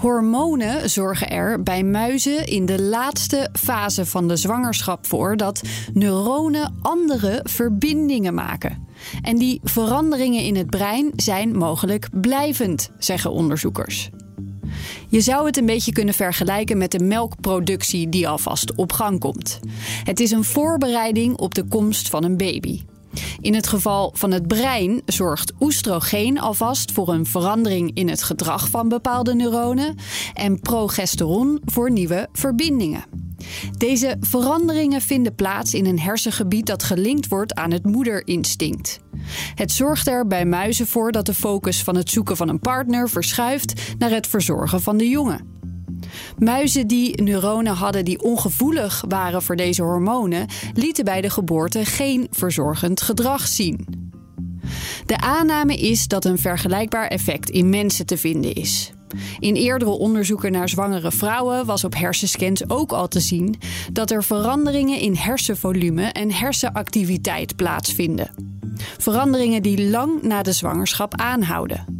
Hormonen zorgen er bij muizen in de laatste fase van de zwangerschap voor dat neuronen andere verbindingen maken. En die veranderingen in het brein zijn mogelijk blijvend, zeggen onderzoekers. Je zou het een beetje kunnen vergelijken met de melkproductie die alvast op gang komt. Het is een voorbereiding op de komst van een baby. In het geval van het brein zorgt oestrogeen alvast voor een verandering in het gedrag van bepaalde neuronen en progesteron voor nieuwe verbindingen. Deze veranderingen vinden plaats in een hersengebied dat gelinkt wordt aan het moederinstinct. Het zorgt er bij muizen voor dat de focus van het zoeken van een partner verschuift naar het verzorgen van de jongen. Muizen die neuronen hadden die ongevoelig waren voor deze hormonen, lieten bij de geboorte geen verzorgend gedrag zien. De aanname is dat een vergelijkbaar effect in mensen te vinden is. In eerdere onderzoeken naar zwangere vrouwen was op hersenscans ook al te zien dat er veranderingen in hersenvolume en hersenactiviteit plaatsvinden. Veranderingen die lang na de zwangerschap aanhouden.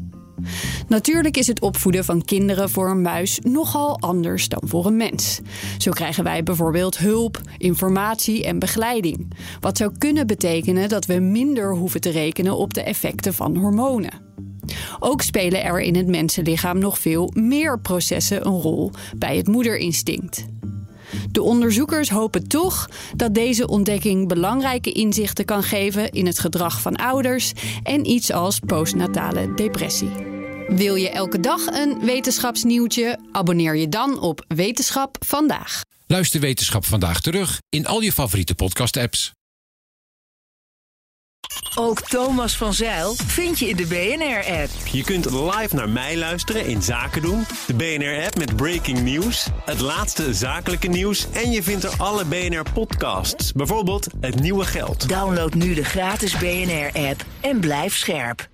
Natuurlijk is het opvoeden van kinderen voor een muis nogal anders dan voor een mens. Zo krijgen wij bijvoorbeeld hulp, informatie en begeleiding. Wat zou kunnen betekenen dat we minder hoeven te rekenen op de effecten van hormonen. Ook spelen er in het mensenlichaam nog veel meer processen een rol bij het moederinstinct. De onderzoekers hopen toch dat deze ontdekking belangrijke inzichten kan geven in het gedrag van ouders en iets als postnatale depressie. Wil je elke dag een wetenschapsnieuwtje? Abonneer je dan op Wetenschap vandaag. Luister Wetenschap vandaag terug in al je favoriete podcast-apps. Ook Thomas van Zeil vind je in de BNR-app. Je kunt live naar mij luisteren in Zaken doen, de BNR-app met breaking news, het laatste zakelijke nieuws en je vindt er alle BNR-podcasts, bijvoorbeeld Het Nieuwe Geld. Download nu de gratis BNR-app en blijf scherp.